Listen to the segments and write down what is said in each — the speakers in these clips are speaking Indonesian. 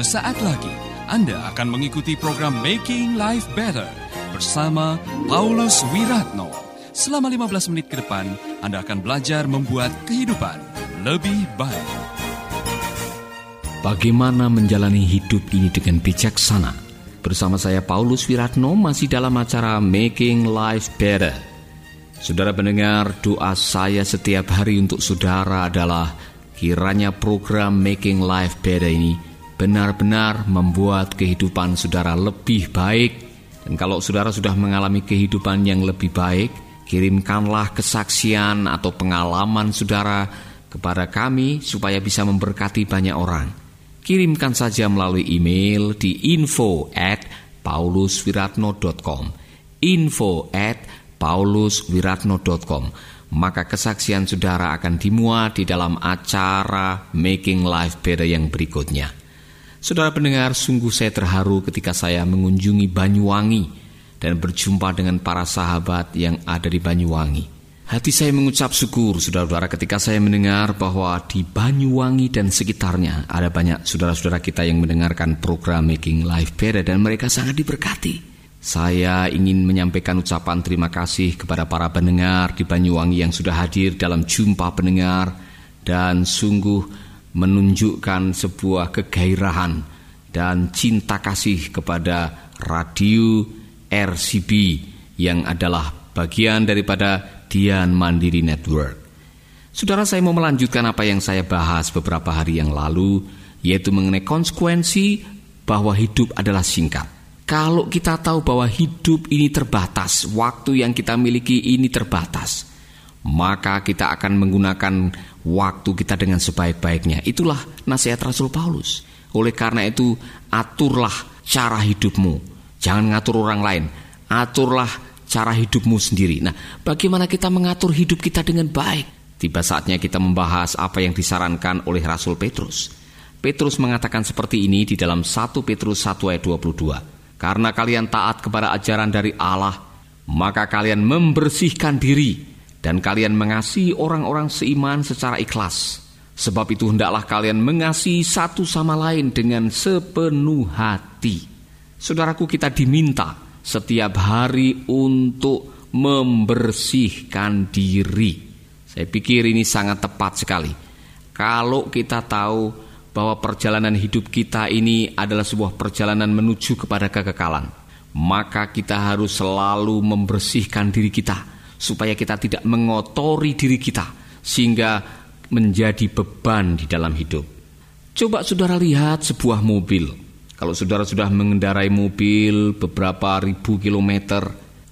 Sesaat lagi Anda akan mengikuti program Making Life Better bersama Paulus Wiratno. Selama 15 menit ke depan, Anda akan belajar membuat kehidupan lebih baik. Bagaimana menjalani hidup ini dengan bijaksana? Bersama saya Paulus Wiratno masih dalam acara Making Life Better. Saudara pendengar, doa saya setiap hari untuk saudara adalah kiranya program Making Life Better ini benar-benar membuat kehidupan saudara lebih baik. Dan kalau saudara sudah mengalami kehidupan yang lebih baik, kirimkanlah kesaksian atau pengalaman saudara kepada kami supaya bisa memberkati banyak orang. Kirimkan saja melalui email di info at pauluswiratno.com info at pauluswiratno.com maka kesaksian saudara akan dimuat di dalam acara Making Life Better yang berikutnya. Saudara pendengar, sungguh saya terharu ketika saya mengunjungi Banyuwangi dan berjumpa dengan para sahabat yang ada di Banyuwangi. Hati saya mengucap syukur, saudara-saudara, ketika saya mendengar bahwa di Banyuwangi dan sekitarnya ada banyak saudara-saudara kita yang mendengarkan program Making Life Better dan mereka sangat diberkati. Saya ingin menyampaikan ucapan terima kasih kepada para pendengar di Banyuwangi yang sudah hadir dalam jumpa pendengar dan sungguh menunjukkan sebuah kegairahan dan cinta kasih kepada radio RCB yang adalah bagian daripada Dian Mandiri Network. Saudara saya mau melanjutkan apa yang saya bahas beberapa hari yang lalu, yaitu mengenai konsekuensi bahwa hidup adalah singkat. Kalau kita tahu bahwa hidup ini terbatas, waktu yang kita miliki ini terbatas, maka kita akan menggunakan waktu kita dengan sebaik-baiknya. Itulah nasihat Rasul Paulus. Oleh karena itu, aturlah cara hidupmu. Jangan ngatur orang lain. Aturlah cara hidupmu sendiri. Nah, bagaimana kita mengatur hidup kita dengan baik? Tiba saatnya kita membahas apa yang disarankan oleh Rasul Petrus. Petrus mengatakan seperti ini di dalam 1 Petrus 1 ayat 22. Karena kalian taat kepada ajaran dari Allah, maka kalian membersihkan diri dan kalian mengasihi orang-orang seiman secara ikhlas. Sebab itu hendaklah kalian mengasihi satu sama lain dengan sepenuh hati. Saudaraku kita diminta setiap hari untuk membersihkan diri. Saya pikir ini sangat tepat sekali. Kalau kita tahu bahwa perjalanan hidup kita ini adalah sebuah perjalanan menuju kepada kekekalan, maka kita harus selalu membersihkan diri kita supaya kita tidak mengotori diri kita sehingga menjadi beban di dalam hidup. Coba saudara lihat sebuah mobil. Kalau saudara sudah mengendarai mobil beberapa ribu kilometer,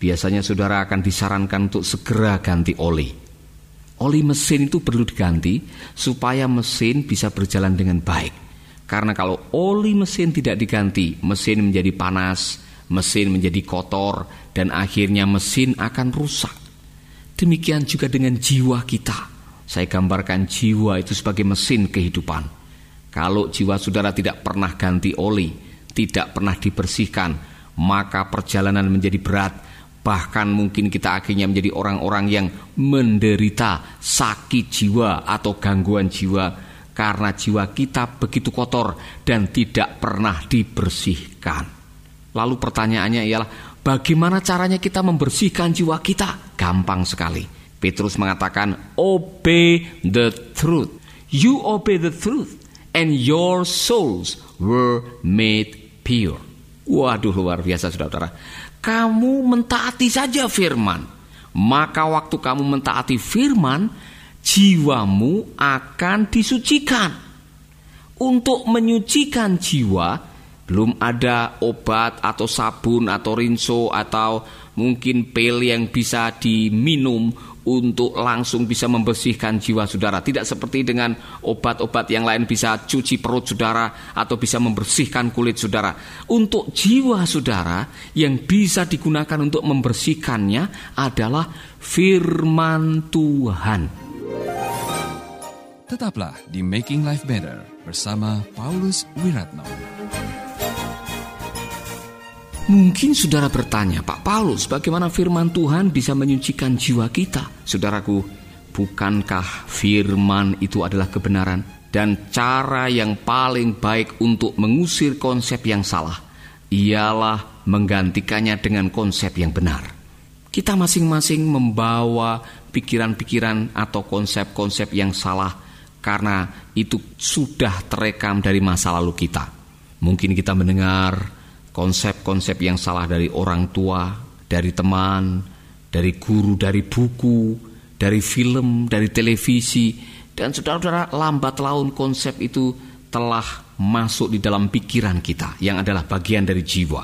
biasanya saudara akan disarankan untuk segera ganti oli. Oli mesin itu perlu diganti supaya mesin bisa berjalan dengan baik. Karena kalau oli mesin tidak diganti, mesin menjadi panas, mesin menjadi kotor, dan akhirnya mesin akan rusak. Demikian juga dengan jiwa kita. Saya gambarkan jiwa itu sebagai mesin kehidupan. Kalau jiwa saudara tidak pernah ganti oli, tidak pernah dibersihkan, maka perjalanan menjadi berat. Bahkan mungkin kita akhirnya menjadi orang-orang yang menderita sakit jiwa atau gangguan jiwa karena jiwa kita begitu kotor dan tidak pernah dibersihkan. Lalu pertanyaannya ialah Bagaimana caranya kita membersihkan jiwa kita? Gampang sekali. Petrus mengatakan, "Obey the truth. You obey the truth, and your souls were made pure." Waduh, luar biasa, saudara-saudara. Kamu mentaati saja firman, maka waktu kamu mentaati firman, jiwamu akan disucikan. Untuk menyucikan jiwa, belum ada obat atau sabun atau rinso atau mungkin pil yang bisa diminum untuk langsung bisa membersihkan jiwa saudara. Tidak seperti dengan obat-obat yang lain bisa cuci perut saudara atau bisa membersihkan kulit saudara. Untuk jiwa saudara yang bisa digunakan untuk membersihkannya adalah firman Tuhan. Tetaplah di Making Life Better bersama Paulus Wiratno. Mungkin saudara bertanya, Pak Paulus, bagaimana firman Tuhan bisa menyucikan jiwa kita? Saudaraku, bukankah firman itu adalah kebenaran? Dan cara yang paling baik untuk mengusir konsep yang salah ialah menggantikannya dengan konsep yang benar. Kita masing-masing membawa pikiran-pikiran atau konsep-konsep yang salah karena itu sudah terekam dari masa lalu kita. Mungkin kita mendengar konsep-konsep yang salah dari orang tua, dari teman, dari guru, dari buku, dari film, dari televisi, dan saudara-saudara lambat laun konsep itu telah masuk di dalam pikiran kita yang adalah bagian dari jiwa.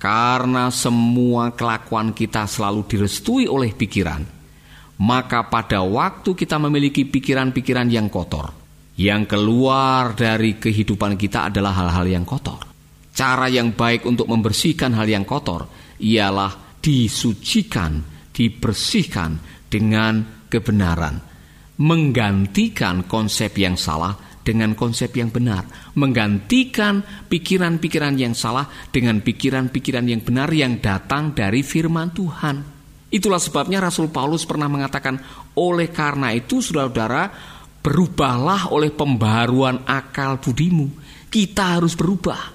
Karena semua kelakuan kita selalu direstui oleh pikiran, maka pada waktu kita memiliki pikiran-pikiran yang kotor, yang keluar dari kehidupan kita adalah hal-hal yang kotor. Cara yang baik untuk membersihkan hal yang kotor ialah disucikan dibersihkan dengan kebenaran, menggantikan konsep yang salah dengan konsep yang benar, menggantikan pikiran-pikiran yang salah dengan pikiran-pikiran yang benar yang datang dari firman Tuhan. Itulah sebabnya Rasul Paulus pernah mengatakan, "Oleh karena itu, saudara-saudara, berubahlah oleh pembaruan akal budimu." Kita harus berubah.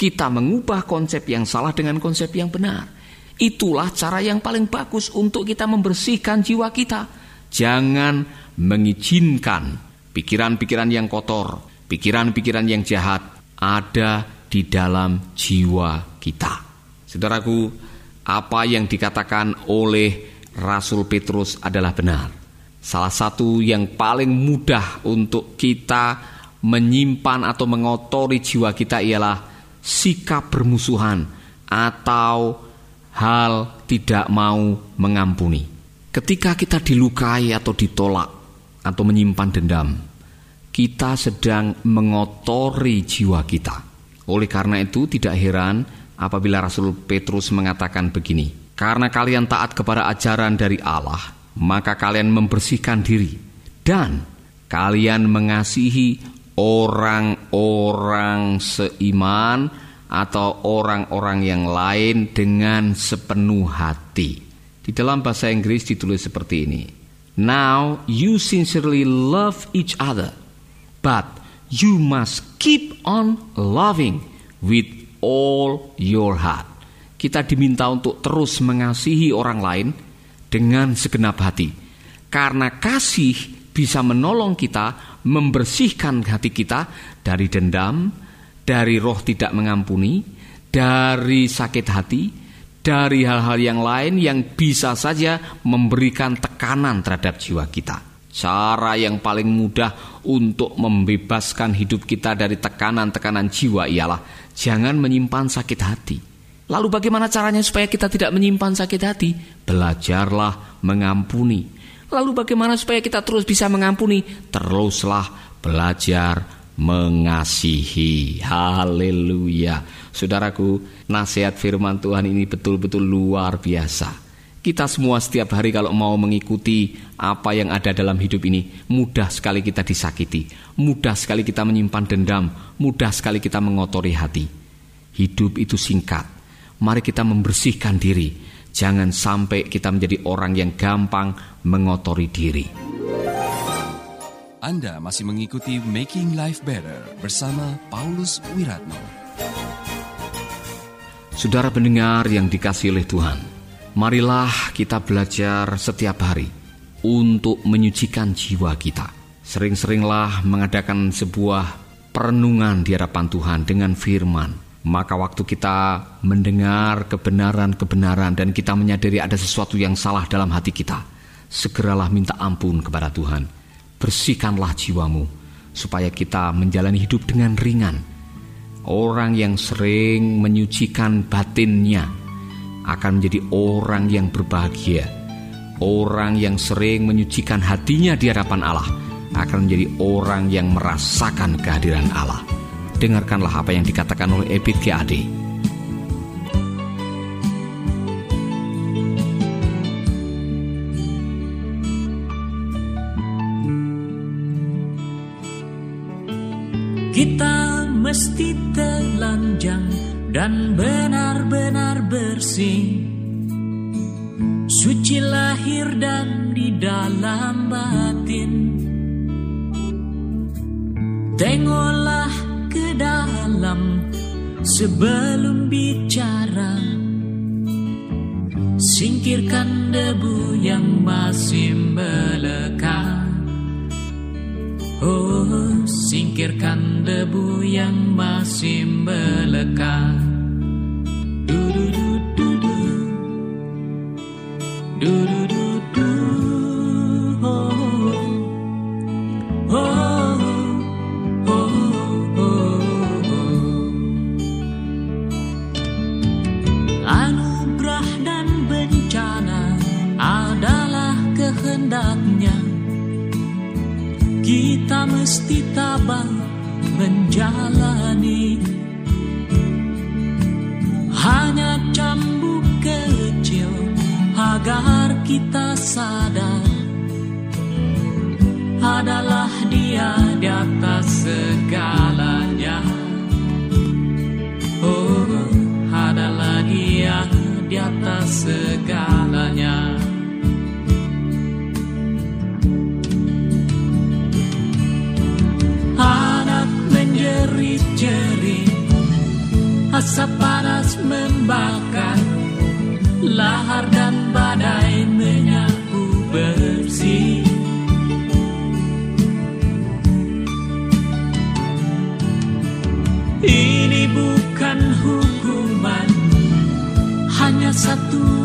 Kita mengubah konsep yang salah dengan konsep yang benar. Itulah cara yang paling bagus untuk kita membersihkan jiwa kita. Jangan mengizinkan pikiran-pikiran yang kotor, pikiran-pikiran yang jahat ada di dalam jiwa kita. Saudaraku, apa yang dikatakan oleh Rasul Petrus adalah benar. Salah satu yang paling mudah untuk kita menyimpan atau mengotori jiwa kita ialah sikap bermusuhan atau hal tidak mau mengampuni. Ketika kita dilukai atau ditolak atau menyimpan dendam, kita sedang mengotori jiwa kita. Oleh karena itu tidak heran apabila Rasul Petrus mengatakan begini, "Karena kalian taat kepada ajaran dari Allah, maka kalian membersihkan diri dan kalian mengasihi orang-orang seiman atau orang-orang yang lain dengan sepenuh hati. Di dalam bahasa Inggris ditulis seperti ini. Now you sincerely love each other, but you must keep on loving with all your heart. Kita diminta untuk terus mengasihi orang lain dengan segenap hati. Karena kasih bisa menolong kita membersihkan hati kita dari dendam, dari roh tidak mengampuni, dari sakit hati, dari hal-hal yang lain yang bisa saja memberikan tekanan terhadap jiwa kita. Cara yang paling mudah untuk membebaskan hidup kita dari tekanan-tekanan jiwa ialah jangan menyimpan sakit hati. Lalu bagaimana caranya supaya kita tidak menyimpan sakit hati? Belajarlah mengampuni. Lalu bagaimana supaya kita terus bisa mengampuni? Teruslah belajar mengasihi. Haleluya. Saudaraku, nasihat firman Tuhan ini betul-betul luar biasa. Kita semua setiap hari kalau mau mengikuti apa yang ada dalam hidup ini, mudah sekali kita disakiti, mudah sekali kita menyimpan dendam, mudah sekali kita mengotori hati. Hidup itu singkat. Mari kita membersihkan diri. Jangan sampai kita menjadi orang yang gampang mengotori diri. Anda masih mengikuti Making Life Better bersama Paulus Wiratno. Saudara pendengar yang dikasih oleh Tuhan, marilah kita belajar setiap hari untuk menyucikan jiwa kita. Sering-seringlah mengadakan sebuah perenungan di hadapan Tuhan dengan firman. Maka waktu kita mendengar kebenaran-kebenaran dan kita menyadari ada sesuatu yang salah dalam hati kita, segeralah minta ampun kepada Tuhan bersihkanlah jiwamu, supaya kita menjalani hidup dengan ringan. Orang yang sering menyucikan batinnya akan menjadi orang yang berbahagia. Orang yang sering menyucikan hatinya di hadapan Allah akan menjadi orang yang merasakan kehadiran Allah. Dengarkanlah apa yang dikatakan oleh Ebit Ade. Kita mesti telanjang dan benar-benar bersih Suci lahir dan di dalam batin Tengoklah ke dalam sebelum bicara. Singkirkan debu yang masih melekat. Oh, singkirkan debu yang masih melekat anugerah dan bencana adalah kehendaknya. Kita mesti tabah menjalani. Hanya cambuk kecil agar kita sadar. Adalah dia di atas segalanya di atas segalanya satu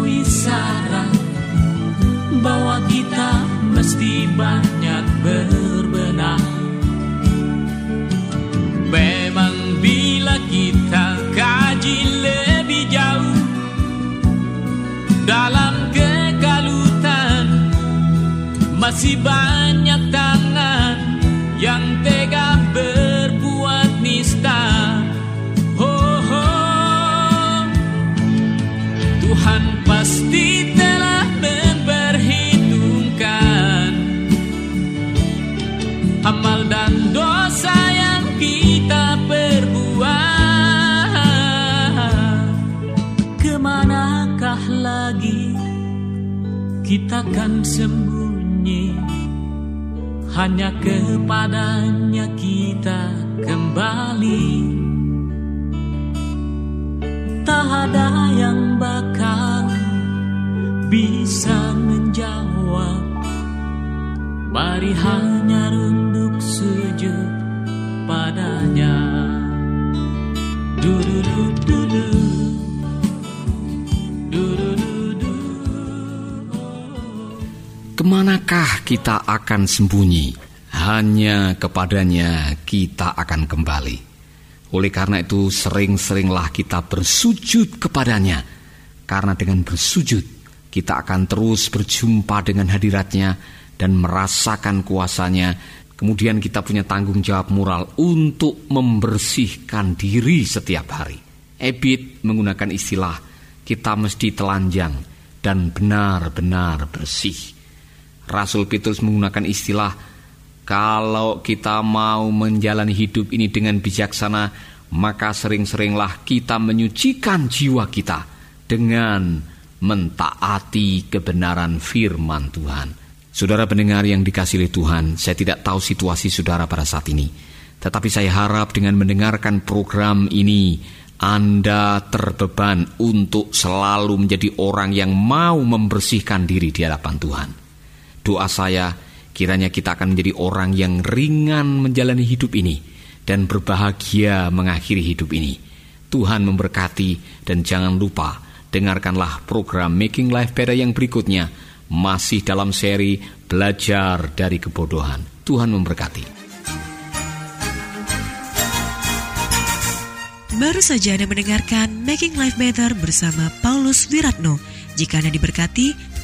kita kan sembunyi. Hanya kepadanya kita kembali. Tak ada yang bakal bisa menjawab. Mari hanya runduk sujud padanya. Du-du-du-du-du. Ke manakah kita akan sembunyi? Hanya kepadanya kita akan kembali. Oleh karena itu sering-seringlah kita bersujud kepadanya. Karena dengan bersujud kita akan terus berjumpa dengan hadiratnya dan merasakan kuasanya. Kemudian kita punya tanggung jawab moral untuk membersihkan diri setiap hari. Ebit menggunakan istilah kita mesti telanjang dan benar-benar bersih. Rasul Petrus menggunakan istilah kalau kita mau menjalani hidup ini dengan bijaksana, maka sering-seringlah kita menyucikan jiwa kita dengan mentaati kebenaran firman Tuhan. Saudara pendengar yang dikasih oleh Tuhan, saya tidak tahu situasi saudara pada saat ini. Tetapi saya harap dengan mendengarkan program ini, Anda terbeban untuk selalu menjadi orang yang mau membersihkan diri di hadapan Tuhan. Doa saya, kiranya kita akan menjadi orang yang ringan menjalani hidup ini dan berbahagia mengakhiri hidup ini. Tuhan memberkati dan jangan lupa dengarkanlah program Making Life Better yang berikutnya masih dalam seri Belajar dari Kebodohan. Tuhan memberkati. Baru saja Anda mendengarkan Making Life Better bersama Paulus Wiratno. Jika Anda diberkati,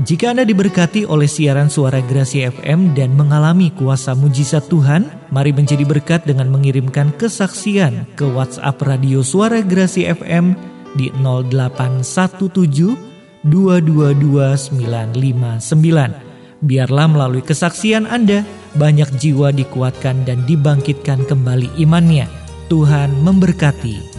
Jika Anda diberkati oleh siaran suara Grasi FM dan mengalami kuasa mujizat Tuhan, mari menjadi berkat dengan mengirimkan kesaksian ke WhatsApp Radio Suara Grasi FM di 0817 222959. Biarlah melalui kesaksian Anda, banyak jiwa dikuatkan dan dibangkitkan kembali imannya. Tuhan memberkati.